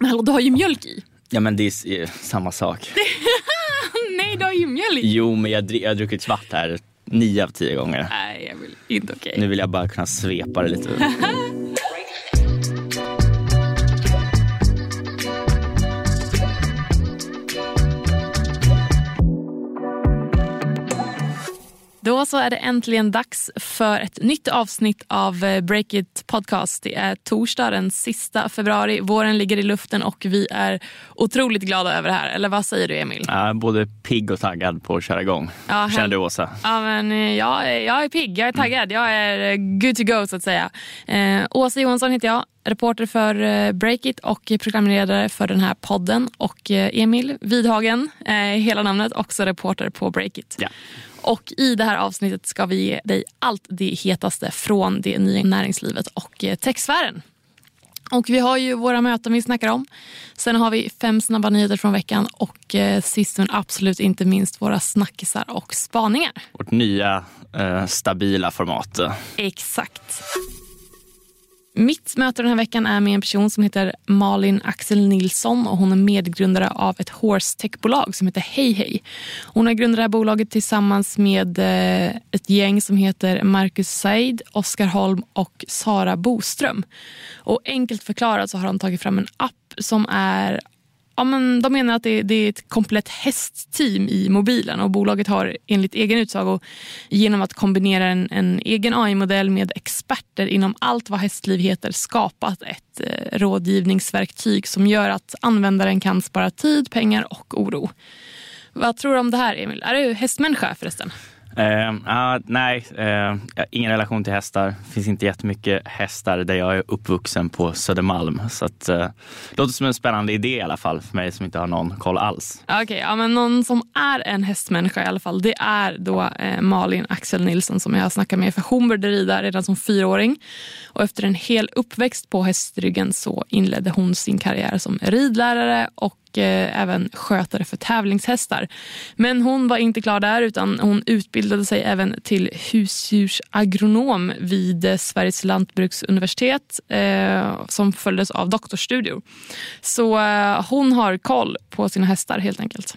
Men hallå, du har ju mjölk i. Ja men det är s- samma sak. Nej, du har ju mjölk. Jo men jag, jag har druckit svart här nio av tio gånger. Nej, jag vill inte okej. Nu vill jag bara kunna svepa det lite. så är det äntligen dags för ett nytt avsnitt av eh, Break It Podcast. Det är torsdag den sista februari. Våren ligger i luften och vi är otroligt glada över det här. Eller vad säger du Emil? Ja, både pigg och taggad på att köra igång. Ja, Känner du Åsa? Ja, men eh, jag, är- jag är pigg, jag är taggad, jag är eh, good to go så att säga. Eh, Åsa Johansson heter jag, reporter för eh, Break It och programledare för den här podden. Och Emil Vidhagen, hela namnet, också reporter på Break It. Ja. Och i det här avsnittet ska vi ge dig allt det hetaste från det nya näringslivet och eh, techsfären. Och vi har ju våra möten vi snackar om. Sen har vi fem snabba nyheter från veckan och eh, sist men absolut inte minst våra snackisar och spaningar. Vårt nya eh, stabila format. Exakt. Mitt möte den här veckan är med en person som heter Malin Axel Nilsson och hon är medgrundare av ett horse tech-bolag som heter Hej Hej. Hon har grundat det här bolaget tillsammans med eh, ett gäng som heter Marcus Said, Oskar Holm och Sara Boström. Och enkelt förklarat så har de tagit fram en app som är Ja, men de menar att det, det är ett komplett hästteam i mobilen och bolaget har enligt egen utsago genom att kombinera en, en egen AI-modell med experter inom allt vad hästliv heter skapat ett eh, rådgivningsverktyg som gör att användaren kan spara tid, pengar och oro. Vad tror du om det här Emil? Är du hästmänniska förresten? Eh, ah, nej, eh, jag har ingen relation till hästar. Det finns inte jättemycket hästar där jag är uppvuxen på Södermalm. Så att, eh, det låter som en spännande idé i alla fall för mig som inte har någon koll alls. Okej, ja, men någon som är en hästmänniska i alla fall, det är då eh, Malin Axel Nilsson som jag har snackat med. För hon började rida redan som fyraåring och efter en hel uppväxt på hästryggen så inledde hon sin karriär som ridlärare och eh, även skötare för tävlingshästar. Men hon var inte klar där utan hon utbildade sig även till husdjursagronom vid eh, Sveriges lantbruksuniversitet eh, som följdes av doktorsstudier. Så eh, hon har koll på sina hästar helt enkelt.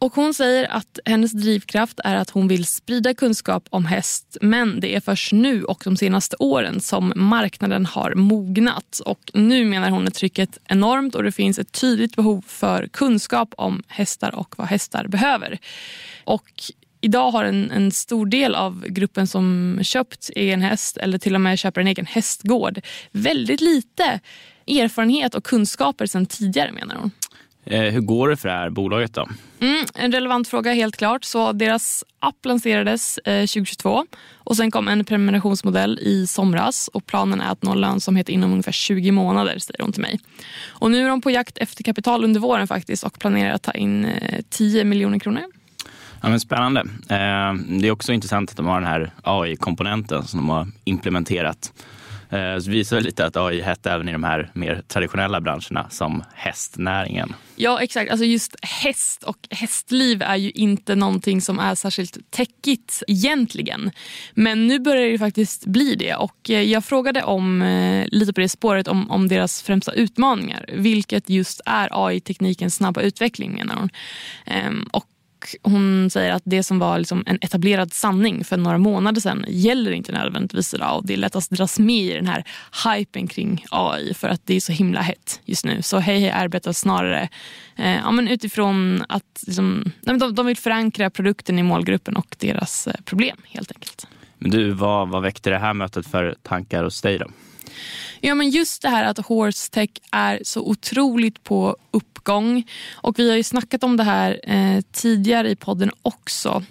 Och Hon säger att hennes drivkraft är att hon vill sprida kunskap om häst men det är först nu och de senaste åren som marknaden har mognat. Och Nu menar hon är trycket enormt och det finns ett tydligt behov för kunskap om hästar och vad hästar behöver. Och Idag har en, en stor del av gruppen som köpt egen häst eller till och med köper en egen hästgård väldigt lite erfarenhet och kunskaper sedan tidigare menar hon. Eh, hur går det för det här bolaget då? Mm, en relevant fråga helt klart. Så deras app lanserades eh, 2022 och sen kom en prenumerationsmodell i somras och planen är att nå lönsamhet inom ungefär 20 månader säger hon till mig. Och nu är de på jakt efter kapital under våren faktiskt och planerar att ta in eh, 10 miljoner kronor. Ja, men spännande. Eh, det är också intressant att de har den här AI-komponenten som de har implementerat. Eh, så det visar väl lite att AI hett även i de här mer traditionella branscherna som hästnäringen. Ja exakt, alltså just häst och hästliv är ju inte någonting som är särskilt täckigt egentligen. Men nu börjar det ju faktiskt bli det och eh, jag frågade om eh, lite på det spåret om, om deras främsta utmaningar. Vilket just är AI-teknikens snabba utveckling menar hon. Ehm, och och hon säger att det som var liksom en etablerad sanning för några månader sedan gäller inte nödvändigtvis idag. Och det är lätt att dras med i den här hypen kring AI för att det är så himla hett just nu. Så Hej Hej arbetar snarare eh, ja, men utifrån att liksom, nej, de, de vill förankra produkten i målgruppen och deras eh, problem helt enkelt. Men du, vad, vad väckte det här mötet för tankar hos dig då? Ja, men just det här att horse tech är så otroligt på uppgång. Och Vi har ju snackat om det här eh, tidigare i podden också.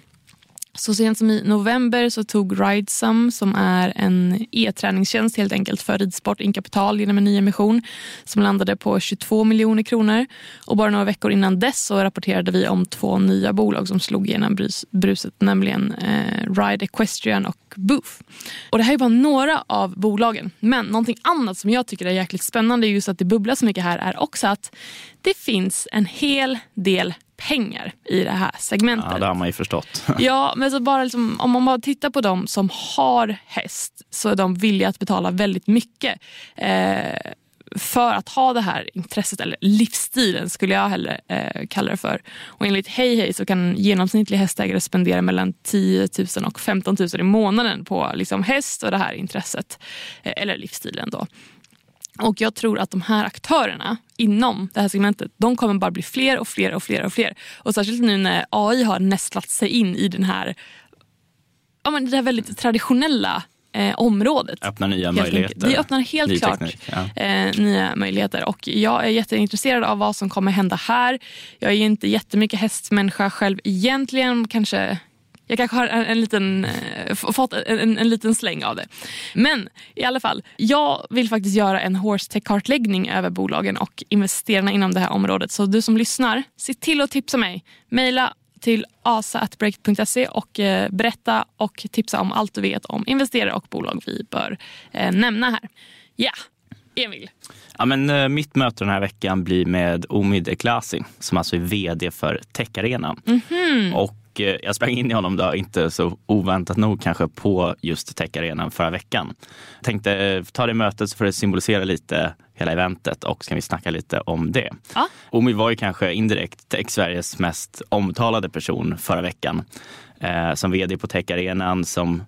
Så sent som i november så tog Ridesum, som är en e-träningstjänst helt enkelt för ridsport, in kapital genom en ny emission som landade på 22 miljoner kronor. Och bara några veckor innan dess så rapporterade vi om två nya bolag som slog igenom brus, bruset, nämligen eh, Ride Equestrian och Booth. Och det här är bara några av bolagen. Men någonting annat som jag tycker är jäkligt spännande just att det bubblar så mycket här är också att det finns en hel del pengar i det här segmentet. Ja, det har man ju förstått. Ja, men så bara liksom, om man bara tittar på de som har häst så är de villiga att betala väldigt mycket. Eh, för att ha det här intresset, eller livsstilen skulle jag hellre eh, kalla det för. Och enligt Hej Hej så kan en genomsnittlig hästägare spendera mellan 10 000 och 15 000 i månaden på liksom, häst och det här intresset, eh, eller livsstilen. då. Och jag tror att de här aktörerna inom det här segmentet, de kommer bara bli fler och fler och fler och fler. Och särskilt nu när AI har nästlat sig in i den här, ja, men det här väldigt traditionella eh, området. Öppnar nya möjligheter. Det öppnar helt Ny klart teknik, ja. eh, nya möjligheter. Och jag är jätteintresserad av vad som kommer hända här. Jag är inte jättemycket hästmänniska själv egentligen. Kanske jag kanske har en, en liten, eh, fått en, en, en liten släng av det. Men i alla fall, jag vill faktiskt göra en horse tech-kartläggning över bolagen och investerarna inom det här området. Så du som lyssnar, se till att tipsa mig. Maila till asa.break.se och eh, berätta och tipsa om allt du vet om investerare och bolag vi bör eh, nämna här. Ja, Emil. Ja, men, mitt möte den här veckan blir med Omid Eklasi som alltså är vd för Techarena. Och eh, jag sprang in i honom då, inte så oväntat nog kanske, på just Techarenan förra veckan. Tänkte eh, ta det mötet för att symbolisera lite hela eventet och så kan vi snacka lite om det. Ja. Omid var ju kanske indirekt Tech-Sveriges mest omtalade person förra veckan. Eh, som vd på Techarenan som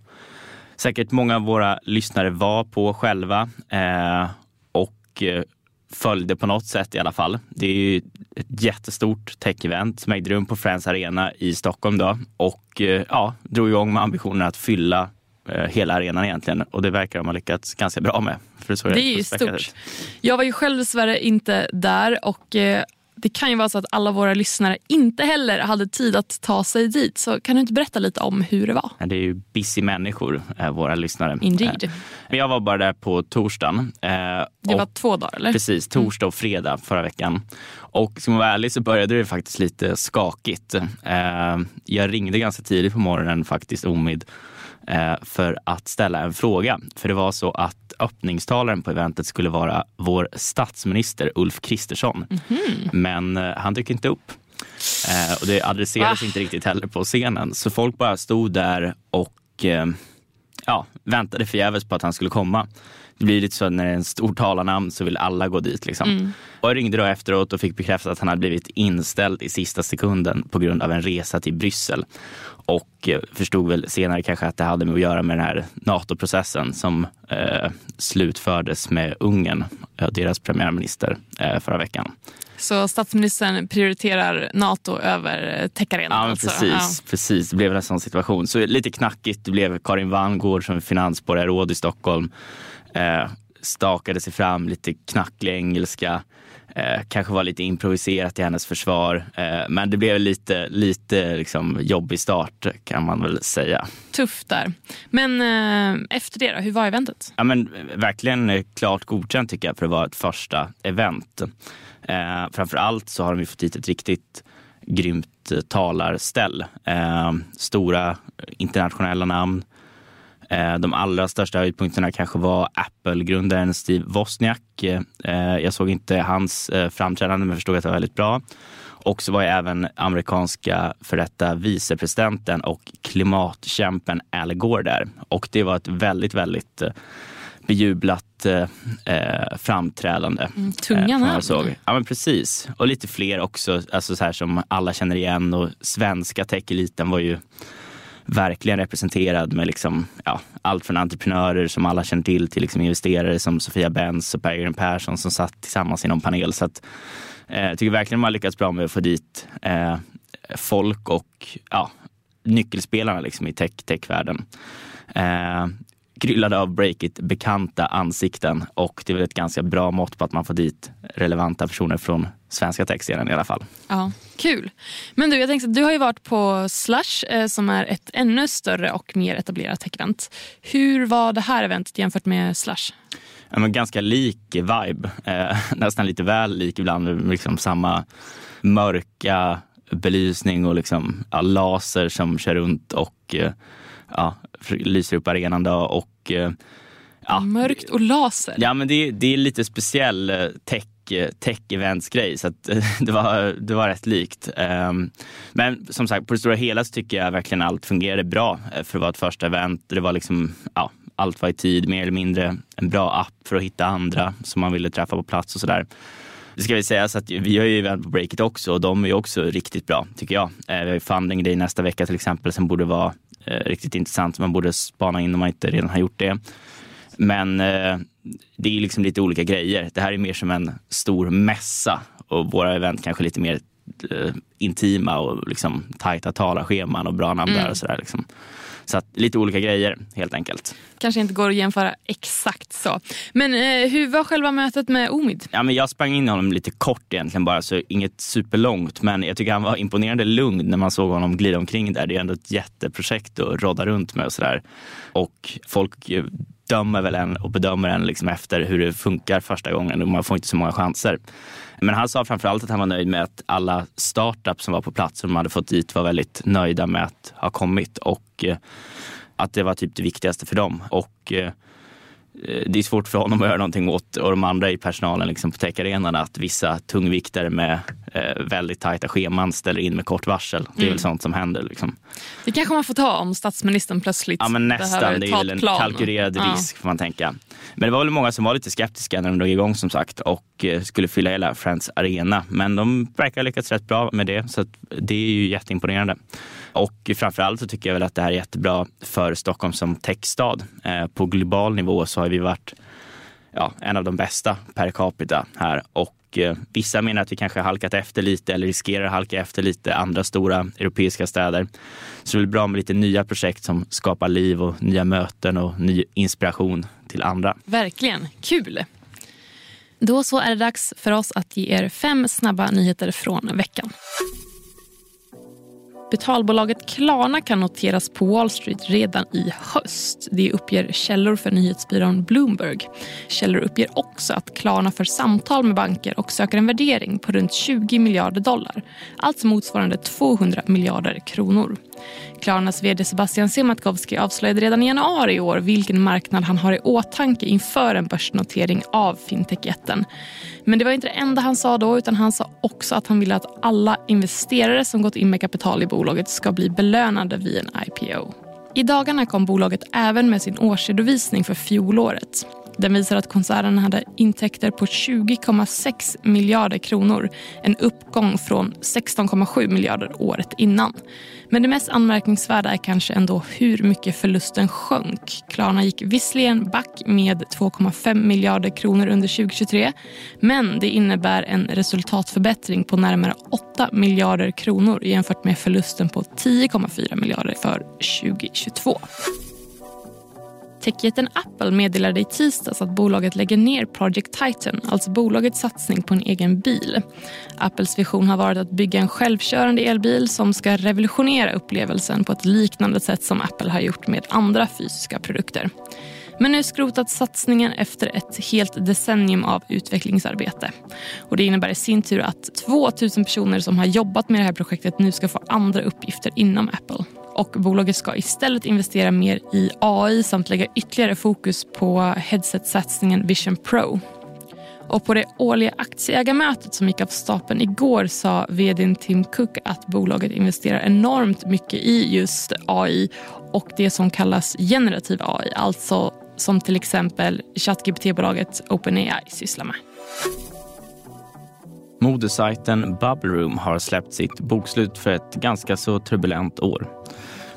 säkert många av våra lyssnare var på själva eh, och eh, följde på något sätt i alla fall. Det är ju ett jättestort tech-event som ägde rum på Friends Arena i Stockholm då och eh, ja, drog igång med ambitionen att fylla eh, hela arenan egentligen och det verkar de ha lyckats ganska bra med. För så Det är ju stort. ut. Jag var ju själv dessvärre inte där och eh, det kan ju vara så att alla våra lyssnare inte heller hade tid att ta sig dit. Så kan du inte berätta lite om hur det var? Det är ju busy människor, eh, våra lyssnare. Indeed. Eh, jag var bara där på torsdagen. eh, Det var två dagar eller? Precis, torsdag och fredag förra veckan. Och ska man vara ärlig så började det faktiskt lite skakigt. Jag ringde ganska tidigt på morgonen faktiskt, Omid, för att ställa en fråga. För det var så att öppningstalaren på eventet skulle vara vår statsminister Ulf Kristersson. Men eh, han dök inte upp. Eh, Och det adresserades Va? inte riktigt heller på scenen. Så folk bara stod där och eh, ja, väntade förgäves på att han skulle komma. Det blir lite så att när det är en stor talarnamn så vill alla gå dit. Liksom. Och jag ringde då efteråt och fick bekräftat att han hade blivit inställd i sista sekunden på grund av en resa till Bryssel. Och eh, förstod väl senare kanske att det hade med att göra med den här NATO-processen som eh, slutfördes med Ungern, eh, deras premiärminister, eh, förra veckan. Så statsministern prioriterar NATO över Techarenan? Ja, alltså. precis, precis. Det blev en sån situation. Så lite knackigt. Det blev Karin Vangård som finansborgarråd i Stockholm. Eh, stakade sig fram, lite knacklig engelska. Eh, kanske var lite improviserat i hennes försvar. Eh, men det blev lite, lite liksom jobbig start kan man väl säga. Tufft där. Men eh, efter det då, hur var eventet? Ja, men verkligen eh, klart godkänt tycker jag för att vara ett första event. Eh, framför allt så har de fått hit ett riktigt grymt eh, talarställ. Eh, stora internationella namn. Eh, de allra största höjdpunkterna kanske var Apple-grundaren Steve Wozniak. Eh, jag såg inte hans eh, framträdande men förstod att det var väldigt bra. Och så var ju även amerikanska för detta vicepresidenten och klimatkämpen Al Gore där. Och det var ett väldigt, väldigt eh, bejublat eh, eh, framträdande. Mm, tunga eh, jag namn. såg. Ja men precis. Och lite fler också, alltså så här som alla känner igen. Och svenska tech-eliten var ju verkligen representerad med liksom, ja, allt från entreprenörer som alla känner till till liksom investerare som Sofia Benz och Per Persson som satt tillsammans i någon panel. Så att, eh, jag tycker verkligen man har lyckats bra med att få dit eh, folk och ja, nyckelspelarna liksom i tech, techvärlden. Eh, kryllade av Breakit bekanta ansikten och det är väl ett ganska bra mått på att man får dit relevanta personer från svenska techscenen i alla fall. Ja, kul. Men du, jag tänkte, att du har ju varit på Slush eh, som är ett ännu större och mer etablerat tech-event. Hur var det här eventet jämfört med Slush? Ja, men ganska lik vibe, eh, nästan lite väl lik ibland, liksom samma mörka belysning och liksom, ja, laser som kör runt och eh, ja, lyser upp arenan. Då, och, eh, ja, Mörkt och laser. Ja, men det, det är lite speciell eh, tech tech-eventsgrej så eh, det, var, det var rätt likt. Ehm, Men som sagt, på det stora hela så tycker jag verkligen allt fungerade bra eh, för att vara ett första event. Det var liksom, ja, allt var i tid, mer eller mindre en bra app för att hitta andra som man ville träffa på plats och sådär. Det ska vi säga så att vi har ju event på Breakit också och de är också riktigt bra tycker jag. Vi har ju funding day nästa vecka till exempel som borde vara eh, riktigt intressant. Man borde spana in om man inte redan har gjort det. Men eh, det är liksom lite olika grejer. Det här är mer som en stor mässa och våra event kanske lite mer eh, intima och liksom tajta talarscheman och bra namn mm. där och sådär. Liksom. Så att, lite olika grejer helt enkelt. Kanske inte går att jämföra exakt så. Men eh, hur var själva mötet med Omid? Ja, men jag sprang in i honom lite kort egentligen bara, så inget superlångt. Men jag tycker han var imponerande lugn när man såg honom glida omkring där. Det är ändå ett jätteprojekt att rodda runt med och sådär. Och folk dömer väl en och bedömer en liksom efter hur det funkar första gången och man får inte så många chanser. Men han sa framförallt att han var nöjd med att alla startups som var på plats och de hade fått dit var väldigt nöjda med att ha kommit och eh, att det var typ det viktigaste för dem. Och eh, eh, det är svårt för honom att göra någonting åt och de andra i personalen liksom på techarenan att vissa tungviktare med eh, väldigt tajta scheman ställer in med kort varsel. Det är mm. väl sånt som händer. Liksom. Det kanske man får ta om statsministern plötsligt Ja men nästan, det är väl en plan. kalkylerad ja. risk får man tänka. Men det var väl många som var lite skeptiska när de drog igång som sagt och eh, skulle fylla hela Friends Arena. Men de verkar ha lyckats rätt bra med det så det är ju jätteimponerande. Och framförallt så tycker jag väl att det här är jättebra för Stockholm som techstad. Eh, på global nivå så har vi varit ja, en av de bästa per capita här och eh, vissa menar att vi kanske halkat efter lite eller riskerar att halka efter lite andra stora europeiska städer. Så det är bra med lite nya projekt som skapar liv och nya möten och ny inspiration till andra. Verkligen, kul! Då så är det dags för oss att ge er fem snabba nyheter från veckan. Betalbolaget Klarna kan noteras på Wall Street redan i höst. Det uppger källor för nyhetsbyrån Bloomberg. Källor uppger också att Klarna för samtal med banker och söker en värdering på runt 20 miljarder dollar. Alltså motsvarande 200 miljarder kronor. Klarnas vd Sebastian Siemiatkowski avslöjade redan i januari i år vilken marknad han har i åtanke inför en börsnotering av fintechjätten. Men det var inte det enda han sa då utan han sa också att han ville att alla investerare som gått in med kapital i bolaget ska bli belönade vid en IPO. I dagarna kom bolaget även med sin årsredovisning för fjolåret. Den visar att koncernen hade intäkter på 20,6 miljarder kronor. En uppgång från 16,7 miljarder året innan. Men det mest anmärkningsvärda är kanske ändå hur mycket förlusten sjönk. Klarna gick visserligen back med 2,5 miljarder kronor under 2023 men det innebär en resultatförbättring på närmare 8 miljarder kronor jämfört med förlusten på 10,4 miljarder för 2022. Techjätten Apple meddelade i tisdags att bolaget lägger ner Project Titan, alltså bolagets satsning på en egen bil. Apples vision har varit att bygga en självkörande elbil som ska revolutionera upplevelsen på ett liknande sätt som Apple har gjort med andra fysiska produkter. Men nu skrotat satsningen efter ett helt decennium av utvecklingsarbete. Och det innebär i sin tur att 2000 personer som har jobbat med det här projektet nu ska få andra uppgifter inom Apple. Och bolaget ska istället investera mer i AI samt lägga ytterligare fokus på headset-satsningen Vision Pro. Och på det årliga aktieägarmötet som gick av stapeln igår sa vd Tim Cook att bolaget investerar enormt mycket i just AI och det som kallas generativ AI, alltså som till exempel ChatGPT-bolaget OpenAI sysslar med. Modesajten Bubbleroom har släppt sitt bokslut för ett ganska så turbulent år.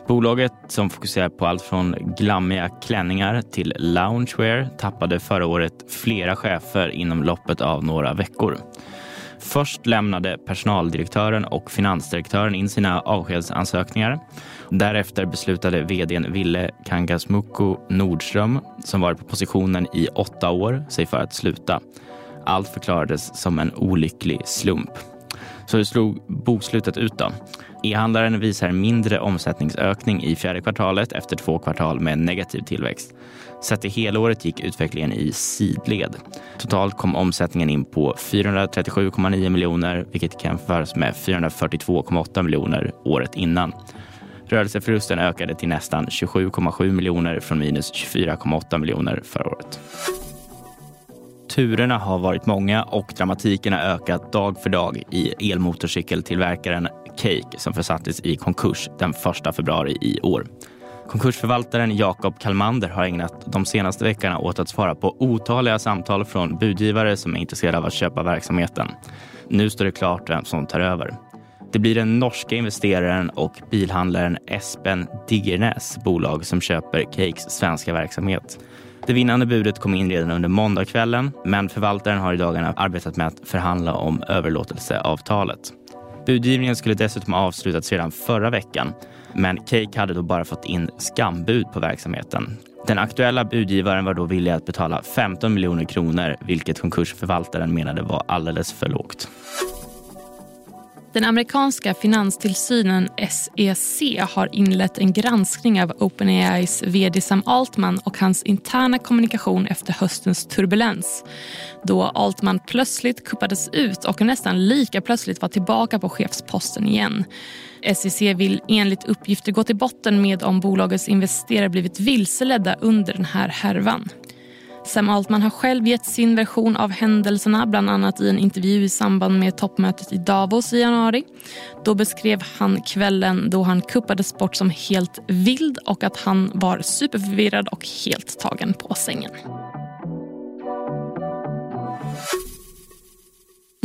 Bolaget som fokuserar på allt från glammiga klänningar till loungewear tappade förra året flera chefer inom loppet av några veckor. Först lämnade personaldirektören och finansdirektören in sina avskedsansökningar. Därefter beslutade vdn Ville Kangasmuku Nordström, som varit på positionen i åtta år, sig för att sluta. Allt förklarades som en olycklig slump. Så hur slog bokslutet ut då. E-handlaren visar mindre omsättningsökning i fjärde kvartalet efter två kvartal med negativ tillväxt. Sett i helåret gick utvecklingen i sidled. Totalt kom omsättningen in på 437,9 miljoner vilket kan jämföras med 442,8 miljoner året innan. Rörelseförlusten ökade till nästan 27,7 miljoner från minus 24,8 miljoner förra året. Turerna har varit många och dramatiken har ökat dag för dag i elmotorcykeltillverkaren Cake som försattes i konkurs den 1 februari i år. Konkursförvaltaren Jakob Kalmander har ägnat de senaste veckorna åt att svara på otaliga samtal från budgivare som är intresserade av att köpa verksamheten. Nu står det klart vem som tar över. Det blir den norska investeraren och bilhandlaren Espen Digernes bolag som köper Cakes svenska verksamhet. Det vinnande budet kom in redan under måndagskvällen men förvaltaren har i dagarna arbetat med att förhandla om överlåtelseavtalet. Budgivningen skulle dessutom ha avslutats redan förra veckan men Cake hade då bara fått in skambud på verksamheten. Den aktuella budgivaren var då villig att betala 15 miljoner kronor vilket konkursförvaltaren menade var alldeles för lågt. Den amerikanska finanstillsynen SEC har inlett en granskning av OpenAIs vd Sam Altman och hans interna kommunikation efter höstens turbulens då Altman plötsligt kuppades ut och nästan lika plötsligt var tillbaka på chefsposten igen. SEC vill enligt uppgifter gå till botten med om bolagets investerare blivit vilseledda under den här härvan. Sam Altman har själv gett sin version av händelserna bland annat i en intervju i samband med toppmötet i Davos i januari. Då beskrev han kvällen då han kuppades bort som helt vild och att han var superförvirrad och helt tagen på sängen.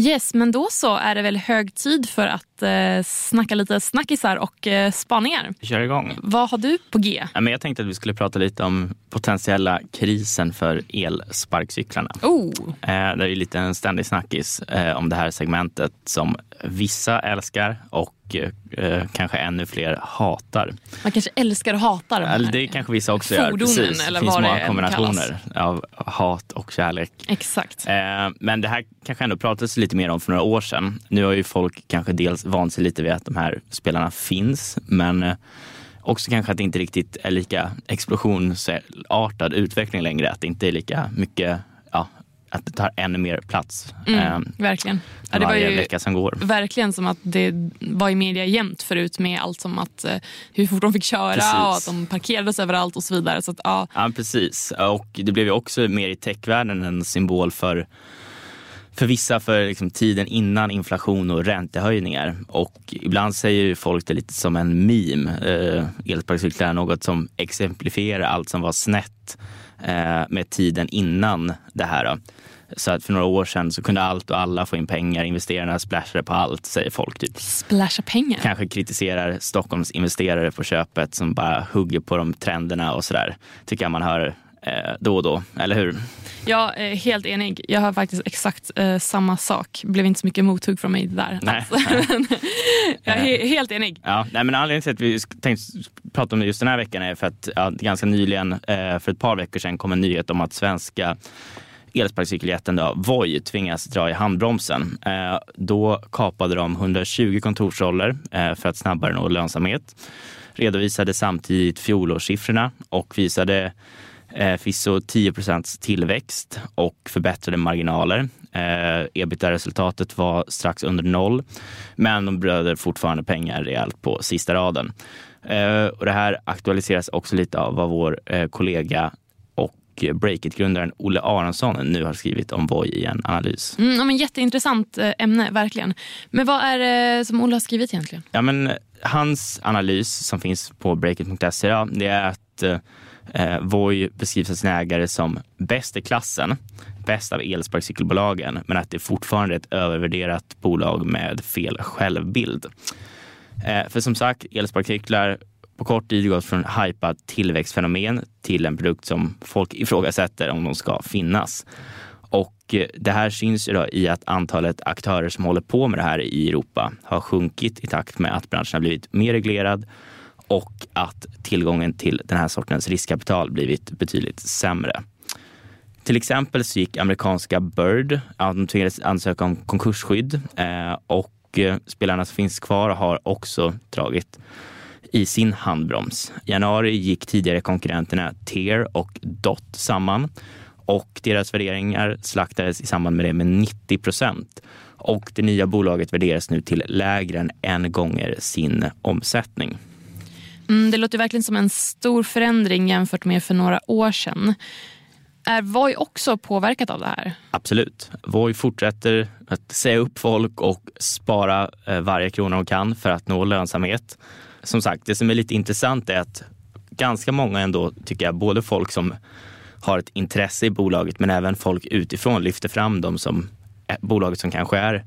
Yes, men då så är det väl hög tid för att eh, snacka lite snackisar och eh, spaningar. Kör igång. Vad har du på G? Ja, men jag tänkte att vi skulle prata lite om potentiella krisen för elsparkcyklarna. Oh. Eh, det är lite en ständig snackis eh, om det här segmentet som vissa älskar och eh, kanske ännu fler hatar. Man kanske älskar och hatar de här det kanske vissa också gör. fordonen Precis. eller det finns vad det många än kombinationer av hat och kärlek. Exakt. Eh, men det här kanske ändå pratades lite mer om för några år sedan. Nu har ju folk kanske dels vant sig lite vid att de här spelarna finns, men eh, också kanske att det inte riktigt är lika explosionsartad utveckling längre. Att det inte är lika mycket, att det tar ännu mer plats Mm, eh, verkligen. Ja, det var ju vecka som går. verkligen som att det var i media jämt förut med allt som att eh, hur fort de fick köra Precis. och att de parkerades överallt och så vidare. Så att, ja, Ja, precis. Och det blev ju också mer i techvärlden en symbol för för vissa för liksom tiden innan inflation och räntehöjningar. Och ibland säger ju folk det lite som en meme. Eh, Elsparkcyklar är något som exemplifierar allt som var snett med tiden innan det här. Då. Så att för några år sedan så kunde allt och alla få in pengar. Investerarna splashade på allt, säger folk. Typ. splasha pengar. Kanske kritiserar Stockholms investerare på köpet som bara hugger på de trenderna och sådär. Tycker jag man hör eh, då och då, eller hur? Jag är helt enig. Jag har faktiskt exakt eh, samma sak. blev inte så mycket mothugg från mig där. Nej. Men jag är he- helt enig. Ja, nej, men anledningen till att vi tänkte prata om det just den här veckan är för att ja, ganska nyligen, eh, för ett par veckor sedan, kom en nyhet om att svenska elsparkcykeljätten Voi tvingas dra i handbromsen. Eh, då kapade de 120 kontorsroller eh, för att snabbare nå lönsamhet. Redovisade samtidigt fjolårssiffrorna och visade eh, förvisso 10% tillväxt och förbättrade marginaler. Eh, Ebitda-resultatet var strax under noll, men de blöder fortfarande pengar rejält på sista raden. Eh, och det här aktualiseras också lite av vad vår eh, kollega och Breakit-grundaren Olle Aronsson nu har skrivit om Voi i en analys. Mm, ja, men jätteintressant eh, ämne, verkligen. Men vad är det som Olle har skrivit egentligen? Ja, men hans analys som finns på breakit.se idag, det är att eh, Voi beskrivs av sina ägare som bäst i klassen, bäst av elsparkcykelbolagen, men att det fortfarande är ett övervärderat bolag med fel självbild. Eh, för som sagt, elsparkcyklar på kort tid gått från hypat tillväxtfenomen till en produkt som folk ifrågasätter om de ska finnas. Och eh, det här syns ju då i att antalet aktörer som håller på med det här i Europa har sjunkit i takt med att branschen har blivit mer reglerad och att tillgången till den här sortens riskkapital blivit betydligt sämre. Till exempel så gick amerikanska Bird, de tvingades ansöka om konkursskydd eh, och eh, spelarna som finns kvar har också dragit i sin handbroms. I januari gick tidigare konkurrenterna Tear och Dot samman och deras värderingar slaktades i samband med det med 90 procent. Och det nya bolaget värderas nu till lägre än en gånger sin omsättning. Mm, det låter verkligen som en stor förändring jämfört med för några år sedan. Är Voi också påverkat av det här? Absolut. Voi fortsätter att säga upp folk och spara eh, varje krona de kan för att nå lönsamhet. Som sagt, det som är lite intressant är att ganska många ändå, tycker jag, både folk som har ett intresse i bolaget men även folk utifrån lyfter fram dem som eh, bolaget som kanske är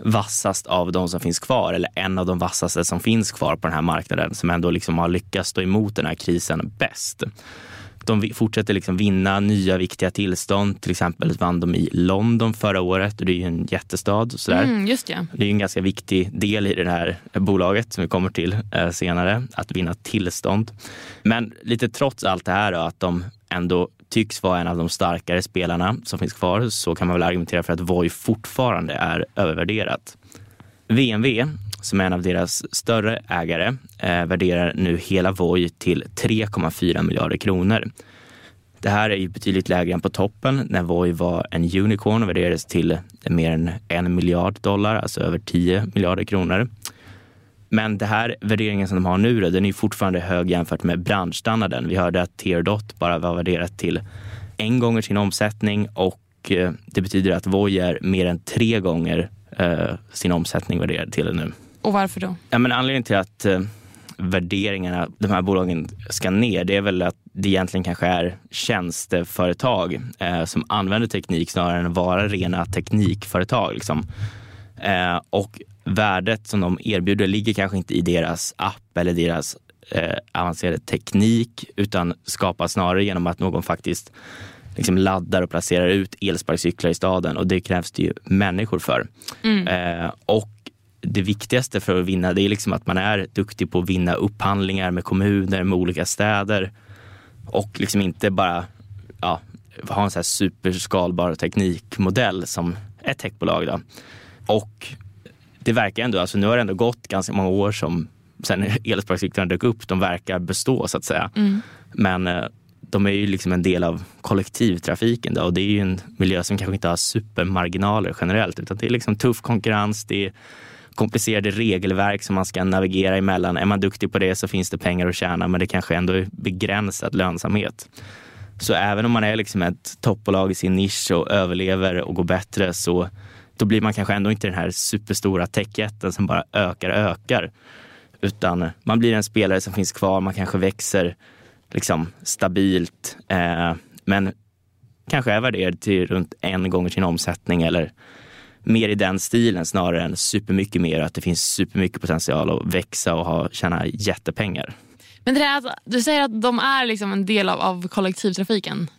vassast av de som finns kvar eller en av de vassaste som finns kvar på den här marknaden som ändå liksom har lyckats stå emot den här krisen bäst. De fortsätter liksom vinna nya viktiga tillstånd. Till exempel vann de i London förra året och det är ju en jättestad. Sådär. Mm, just ja. Det är en ganska viktig del i det här bolaget som vi kommer till eh, senare, att vinna tillstånd. Men lite trots allt det här då, att de ändå tycks vara en av de starkare spelarna som finns kvar så kan man väl argumentera för att Voi fortfarande är övervärderat. VNV, som är en av deras större ägare, eh, värderar nu hela Voi till 3,4 miljarder kronor. Det här är ju betydligt lägre än på toppen när Voi var en unicorn och värderades till mer än en miljard dollar, alltså över 10 miljarder kronor. Men det här värderingen som de har nu, den är fortfarande hög jämfört med branschstandarden. Vi hörde att Teardot bara var värderat till en gånger sin omsättning och eh, det betyder att Voi är mer än tre gånger eh, sin omsättning värderad till nu. Och varför då? Ja, men anledningen till att eh, värderingarna, de här bolagen ska ner, det är väl att det egentligen kanske är tjänsteföretag eh, som använder teknik snarare än att vara rena teknikföretag. Liksom. Eh, och värdet som de erbjuder ligger kanske inte i deras app eller deras eh, avancerade teknik utan skapas snarare genom att någon faktiskt liksom laddar och placerar ut elsparkcyklar i staden och det krävs det ju människor för. Mm. Eh, och det viktigaste för att vinna det är liksom att man är duktig på att vinna upphandlingar med kommuner, med olika städer och liksom inte bara ja, ha en så här superskalbar teknikmodell som ett techbolag. Då. Och det verkar ändå, alltså nu har det ändå gått ganska många år som sen elsparkcyklarna dök upp, de verkar bestå så att säga. Mm. Men eh, de är ju liksom en del av kollektivtrafiken då, och det är ju en miljö som kanske inte har supermarginaler generellt utan det är liksom tuff konkurrens, det är komplicerade regelverk som man ska navigera emellan. Är man duktig på det så finns det pengar att tjäna men det kanske ändå är begränsad lönsamhet. Så även om man är liksom ett toppbolag i sin nisch och överlever och går bättre så då blir man kanske ändå inte den här superstora techjätten som bara ökar och ökar. Utan man blir en spelare som finns kvar, man kanske växer liksom stabilt. Eh, men kanske är värderad till runt en gånger sin omsättning eller mer i den stilen snarare än supermycket mer. Att det finns supermycket potential att växa och ha, tjäna jättepengar. Men det där alltså, du säger att de är liksom en del av, av kollektivtrafiken.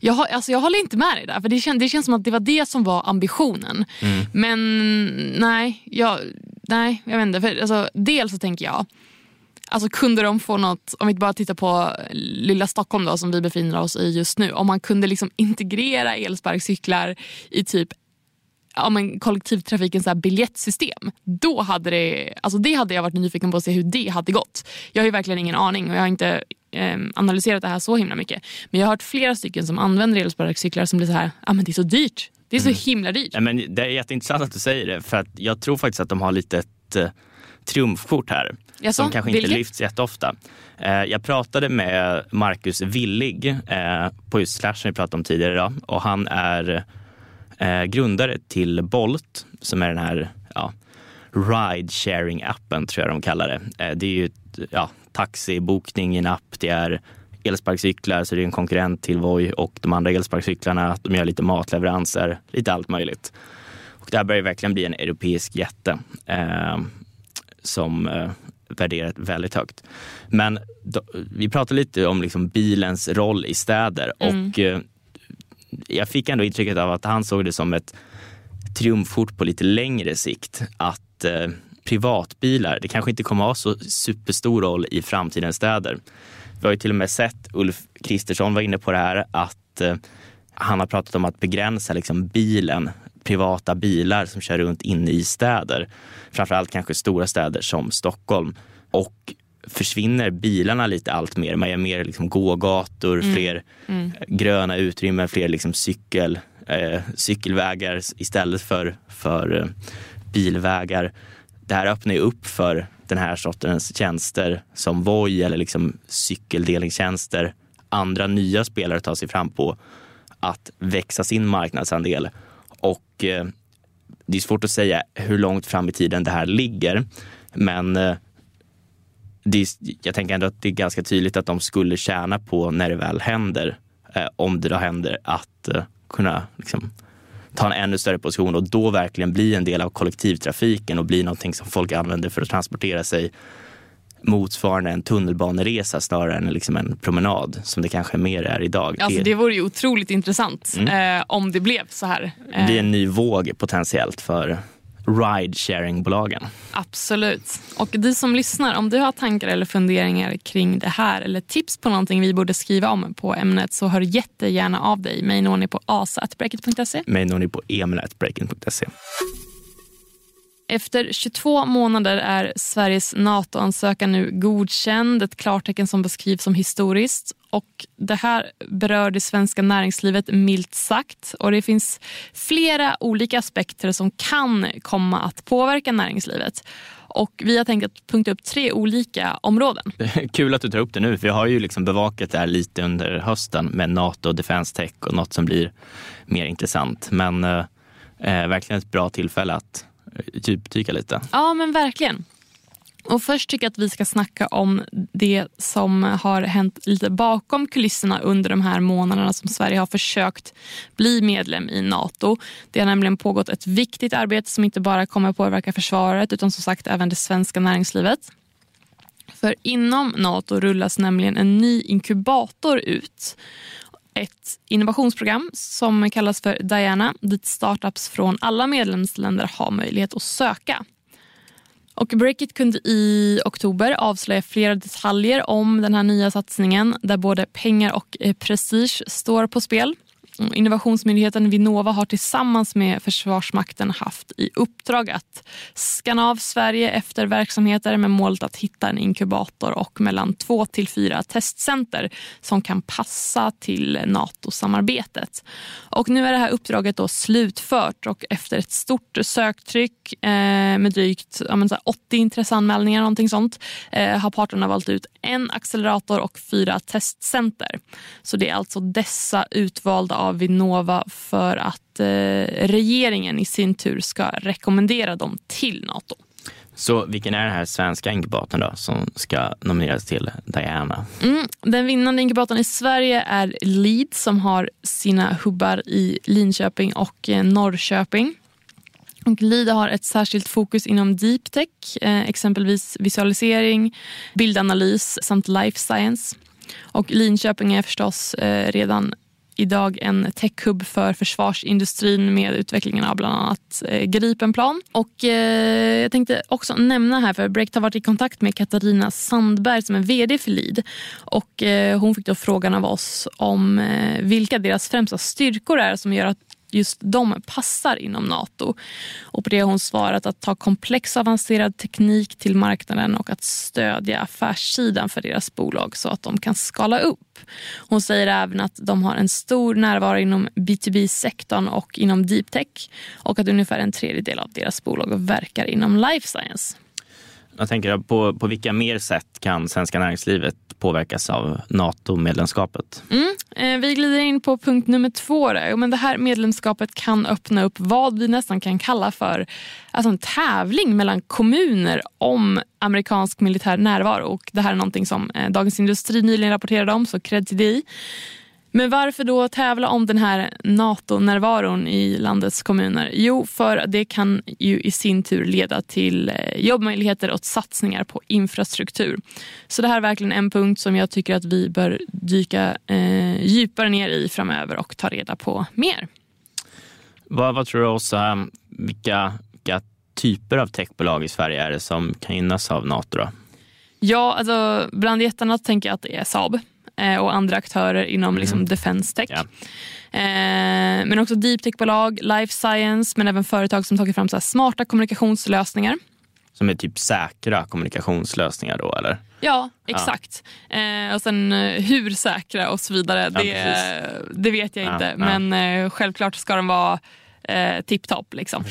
Jag, alltså jag håller inte med dig där. För det, kän, det känns som att det var det som var ambitionen. Mm. Men nej, jag, nej, jag vet inte. För, alltså, dels så tänker jag, alltså kunde de få något, om vi bara tittar på lilla Stockholm då, som vi befinner oss i just nu. Om man kunde liksom integrera elsparkcyklar i typ ja, men kollektivtrafikens så här biljettsystem. Då hade det, alltså det hade jag varit nyfiken på att se hur det hade gått. Jag har verkligen ingen aning och jag har inte eh, analyserat det här så himla mycket. Men jag har hört flera stycken som använder elsparkcyklar som blir så här, ah, men det är så dyrt. Det är så mm. himla dyrt. Ja, men det är jätteintressant att du säger det för att jag tror faktiskt att de har lite ett eh, triumfkort här. Jaså, som kanske inte vilket? lyfts jätteofta. Eh, jag pratade med Marcus Willig eh, på just Slash som vi pratade om tidigare idag och han är eh, grundare till Bolt som är den här ja, ride sharing appen tror jag de kallar det. Det är ju ja, taxibokning i en app. Det är elsparkcyklar, så det är en konkurrent till Voi och de andra elsparkcyklarna. De gör lite matleveranser, lite allt möjligt. Och det här börjar verkligen bli en europeisk jätte eh, som eh, värderat väldigt högt. Men då, vi pratade lite om liksom bilens roll i städer mm. och eh, jag fick ändå intrycket av att han såg det som ett triumfkort på lite längre sikt. Att eh, privatbilar, det kanske inte kommer att ha så superstor roll i framtidens städer. Vi har ju till och med sett, Ulf Kristersson var inne på det här, att eh, han har pratat om att begränsa liksom, bilen, privata bilar som kör runt inne i städer. Framförallt kanske stora städer som Stockholm. Och försvinner bilarna lite allt mer. Man gör mer liksom gågator, mm. fler mm. gröna utrymmen, fler liksom cykel, eh, cykelvägar istället för, för eh, bilvägar. Det här öppnar ju upp för den här sortens tjänster som Voi eller liksom cykeldelningstjänster. Andra nya spelare tar sig fram på att växa sin marknadsandel. Och eh, det är svårt att säga hur långt fram i tiden det här ligger. Men eh, det, jag tänker ändå att det är ganska tydligt att de skulle tjäna på när det väl händer, eh, om det då händer, att eh, kunna liksom, ta en ännu större position och då verkligen bli en del av kollektivtrafiken och bli någonting som folk använder för att transportera sig motsvarande en tunnelbaneresa snarare än liksom en promenad som det kanske mer är idag. Alltså, det vore ju otroligt intressant mm. eh, om det blev så här. Det blir en ny våg potentiellt för ride-sharing-bolagen. Absolut. Och du som lyssnar, om du har tankar eller funderingar kring det här eller tips på någonting vi borde skriva om på ämnet så hör jättegärna av dig. Mig når ni på asa.breakit.se. Mig når ni på emil.breakit.se. Efter 22 månader är Sveriges NATO-ansökan nu godkänd, ett klartecken som beskrivs som historiskt. Och Det här berör det svenska näringslivet milt sagt. Och Det finns flera olika aspekter som kan komma att påverka näringslivet. Och Vi har tänkt att punkta upp tre olika områden. Kul att du tar upp det nu, för jag har ju liksom bevakat det här lite under hösten med NATO, Defense Tech och något som blir mer intressant. Men eh, eh verkligen ett bra tillfälle att djupdyka lite. Ja, men verkligen. Och Först tycker jag att vi ska snacka om det som har hänt lite bakom kulisserna under de här månaderna som Sverige har försökt bli medlem i Nato. Det har nämligen pågått ett viktigt arbete som inte bara kommer påverka försvaret utan som sagt även det svenska näringslivet. För inom Nato rullas nämligen en ny inkubator ut ett innovationsprogram som kallas för Diana dit startups från alla medlemsländer har möjlighet att söka. Och Breakit kunde i oktober avslöja flera detaljer om den här nya satsningen där både pengar och eh, prestige står på spel. Innovationsmyndigheten Vinnova har tillsammans med Försvarsmakten haft i uppdrag att skanna av Sverige efter verksamheter med målet att hitta en inkubator och mellan två till fyra testcenter som kan passa till NATO-samarbetet. Och nu är det här uppdraget då slutfört och efter ett stort söktryck eh, med drygt 80 intresseanmälningar någonting sånt, eh, har parterna valt ut en accelerator och fyra testcenter. Så det är alltså dessa utvalda av Vinnova för att eh, regeringen i sin tur ska rekommendera dem till Nato. Så vilken är den här svenska inkubatorn då som ska nomineras till Diana? Mm, den vinnande inkubatorn i Sverige är Lead som har sina hubbar i Linköping och eh, Norrköping. Och Lead har ett särskilt fokus inom deep tech, eh, exempelvis visualisering, bildanalys samt life science. Och Linköping är förstås redan idag en techhub för försvarsindustrin med utvecklingen av bland annat eh, Gripenplan. Och, eh, jag tänkte också nämna här, för Breakt har varit i kontakt med Katarina Sandberg som är VD för Lead. Och, eh, hon fick då frågan av oss om eh, vilka deras främsta styrkor är som gör att just de passar inom Nato. Och på det har hon svarat att ta komplex avancerad teknik till marknaden och att stödja affärssidan för deras bolag så att de kan skala upp. Hon säger även att de har en stor närvaro inom B2B-sektorn och inom deep tech och att ungefär en tredjedel av deras bolag verkar inom life science. Jag tänker på, på vilka mer sätt kan svenska näringslivet påverkas av NATO-medlemskapet? Mm, eh, vi glider in på punkt nummer två. Där. Men det här medlemskapet kan öppna upp vad vi nästan kan kalla för alltså en tävling mellan kommuner om amerikansk militär närvaro. Och det här är någonting som eh, Dagens Industri nyligen rapporterade om, så cred till dig. Men varför då tävla om den här NATO-närvaron i landets kommuner? Jo, för det kan ju i sin tur leda till eh, jobbmöjligheter och satsningar på infrastruktur. Så det här är verkligen en punkt som jag tycker att vi bör dyka eh, djupare ner i framöver och ta reda på mer. Vad, vad tror du också, vilka, vilka typer av techbolag i Sverige är det som kan gynnas av NATO? Då? Ja, alltså bland jättarna tänker jag att det är Saab. Eh, och andra aktörer inom mm. liksom, defense tech. Ja. Eh, men också deep tech-bolag, life science men även företag som tagit fram så smarta kommunikationslösningar. Som är typ säkra kommunikationslösningar då eller? Ja, exakt. Ja. Eh, och sen eh, hur säkra och så vidare, ja, det, det, vet jag inte. Men eh, självklart ska de vara eh, tipptopp. Liksom.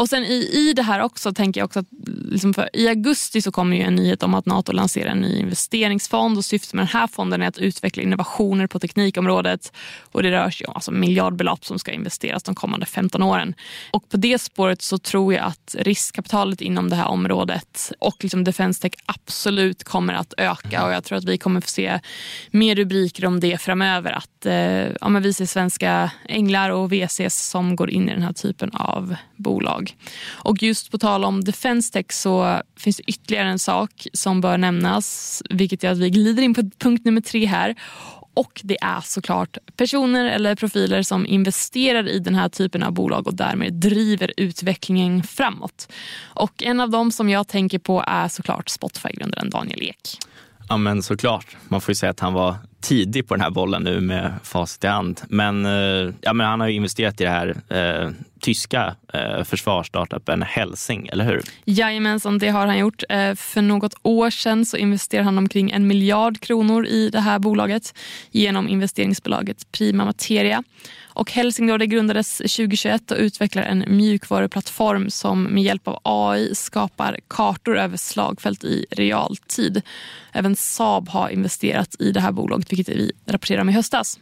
Och sen i, i det här också tänker jag också att liksom för, i augusti så kommer ju en nyhet om att Nato lanserar en ny investeringsfond och syftet med den här fonden är att utveckla innovationer på teknikområdet och det rör sig om alltså miljardbelopp som ska investeras de kommande 15 åren. Och på det spåret så tror jag att riskkapitalet inom det här området och liksom Defense Tech absolut kommer att öka och jag tror att vi kommer få se mer rubriker om det framöver. Att eh, ja, men vi ser svenska änglar och VCs som går in i den här typen av bolag. Och just på tal om Defense Tech så finns det ytterligare en sak som bör nämnas, vilket gör att vi glider in på punkt nummer tre här. Och det är såklart personer eller profiler som investerar i den här typen av bolag och därmed driver utvecklingen framåt. Och en av dem som jag tänker på är såklart Spotify-grundaren Daniel Ek. Ja men såklart. Man får ju säga att han var tidig på den här bollen nu med facit i hand. Men, eh, ja, men han har ju investerat i det här eh, tyska eh, försvarsstartupen Helsing, eller hur? Jajamensan, det har han gjort. Eh, för något år sedan så investerade han omkring en miljard kronor i det här bolaget genom investeringsbolaget Prima Materia. Och Helsingborg grundades 2021 och utvecklar en mjukvaruplattform som med hjälp av AI skapar kartor över slagfält i realtid. Även Saab har investerat i det här bolaget, vilket vi rapporterade om i höstas.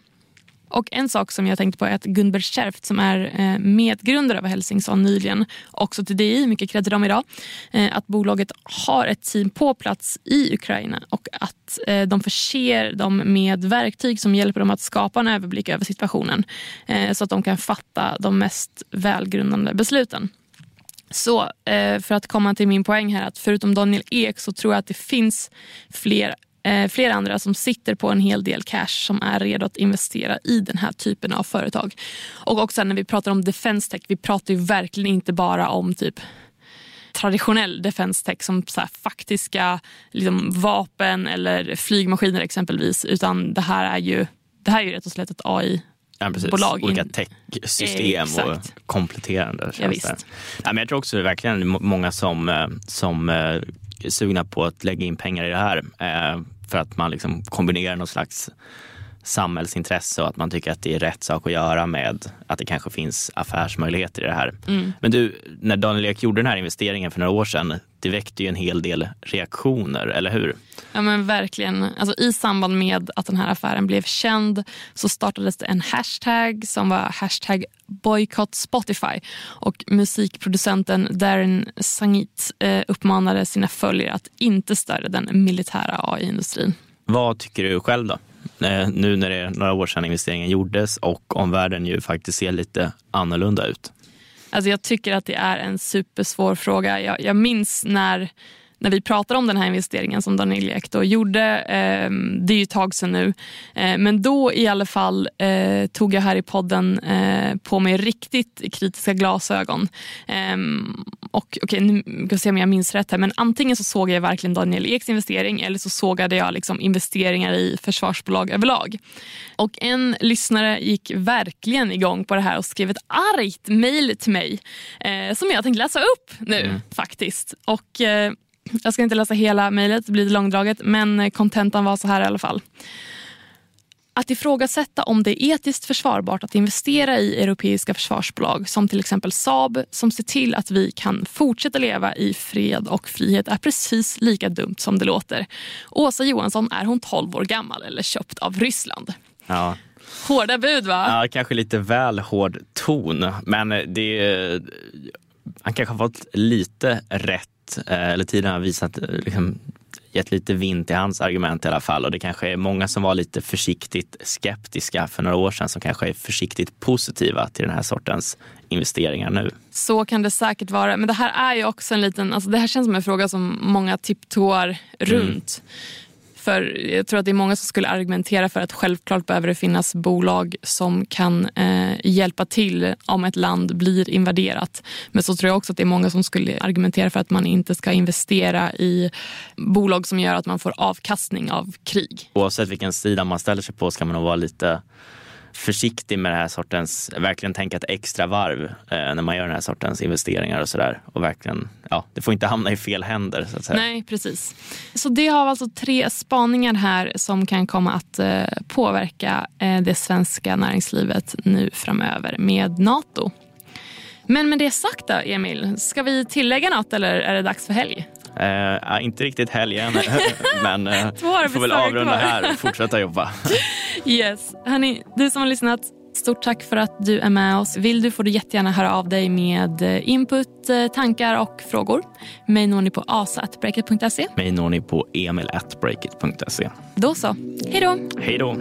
Och En sak som jag tänkte på är att Gunbert Scherft som är eh, medgrundare av Helsingson nyligen, också till DI, mycket kredd till dem idag, eh, att bolaget har ett team på plats i Ukraina och att eh, de förser dem med verktyg som hjälper dem att skapa en överblick över situationen så att de kan fatta de mest välgrundande besluten. Så för att komma till min poäng här att förutom Daniel Ek så tror jag att det finns fler flera andra som sitter på en hel del cash som är redo att investera i den här typen av företag. Och också när vi pratar om defense tech, vi pratar ju verkligen inte bara om typ traditionell defense tech som så faktiska liksom, vapen eller flygmaskiner exempelvis. Utan det här är ju, det här är ju rätt och slätt ett AI Ja, precis. Bolag Olika tech-system och kompletterande tjänster. Ja, ja, men jag tror också verkligen många som, eh, som eh, sugna på att lägga in pengar i det här. Eh, för att man liksom kombinerar någon slags samhällsintresse och att man tycker att det är rätt sak att göra med att det kanske finns affärsmöjligheter i det här. Mm. Men du, när Daniel Ek gjorde den här investeringen för några år sedan, det väckte ju en hel del reaktioner, eller hur? Ja men verkligen. Alltså, I samband med att den här affären blev känd så startades det en hashtag som var hashtag boycott Spotify och musikproducenten Darren Sangit eh, uppmanade sina följare att inte stödja den militära AI-industrin. Vad tycker du själv då? Eh, nu när det är några år sedan investeringen gjordes och omvärlden ju faktiskt ser lite annorlunda ut? Alltså jag tycker att det är en supersvår fråga. Jag, jag minns när när vi pratar om den här investeringen som Daniel Ek då gjorde. Eh, det är ju ett tag sedan nu. Eh, men då i alla fall eh, tog jag här i podden eh, på mig riktigt kritiska glasögon. Ehm, och okay, nu ska se om jag minns rätt här. Men antingen så såg jag verkligen Daniel Eks investering eller så sågade jag liksom investeringar i försvarsbolag överlag. Och en lyssnare gick verkligen igång på det här och skrev ett argt mejl till mig eh, som jag tänkte läsa upp nu mm. faktiskt. Och eh, jag ska inte läsa hela mejlet, det blir långdraget, men kontentan var så här i alla fall. Att ifrågasätta om det är etiskt försvarbart att investera i europeiska försvarsbolag som till exempel Saab som ser till att vi kan fortsätta leva i fred och frihet är precis lika dumt som det låter. Åsa Johansson, är hon 12 år gammal eller köpt av Ryssland? Ja. Hårda bud va? Ja, kanske lite väl hård ton. Men det, han kanske har fått lite rätt Eh, eller tiden har visat, eh, liksom, gett lite vind till hans argument i alla fall. Och det kanske är många som var lite försiktigt skeptiska för några år sedan som kanske är försiktigt positiva till den här sortens investeringar nu. Så kan det säkert vara. Men det här är ju också en liten, alltså det här känns som en fråga som många tiptoar runt. Mm. För jag tror att det är många som skulle argumentera för att självklart behöver det finnas bolag som kan eh, hjälpa till om ett land blir invaderat. Men så tror jag också att det är många som skulle argumentera för att man inte ska investera i bolag som gör att man får avkastning av krig. Oavsett vilken sida man ställer sig på ska man nog vara lite försiktig med den här sortens, verkligen tänka ett extra varv eh, när man gör den här sortens investeringar och sådär. Och verkligen, ja, det får inte hamna i fel händer. Så att säga. Nej, precis. Så det har alltså tre spaningar här som kan komma att eh, påverka eh, det svenska näringslivet nu framöver med Nato. Men med det sagt då, Emil, ska vi tillägga något eller är det dags för helg? Uh, inte riktigt helgen, men uh, vi får väl avrunda här och fortsätta jobba. yes. Hörni, du som har lyssnat, Stort tack för att du är med oss. Vill du får du jättegärna höra av dig med eh, input, tankar och frågor. Mig når ni på asa.breakit.se. Mig når ni på emil.breakit.se. Då så. Hej då. Hej då.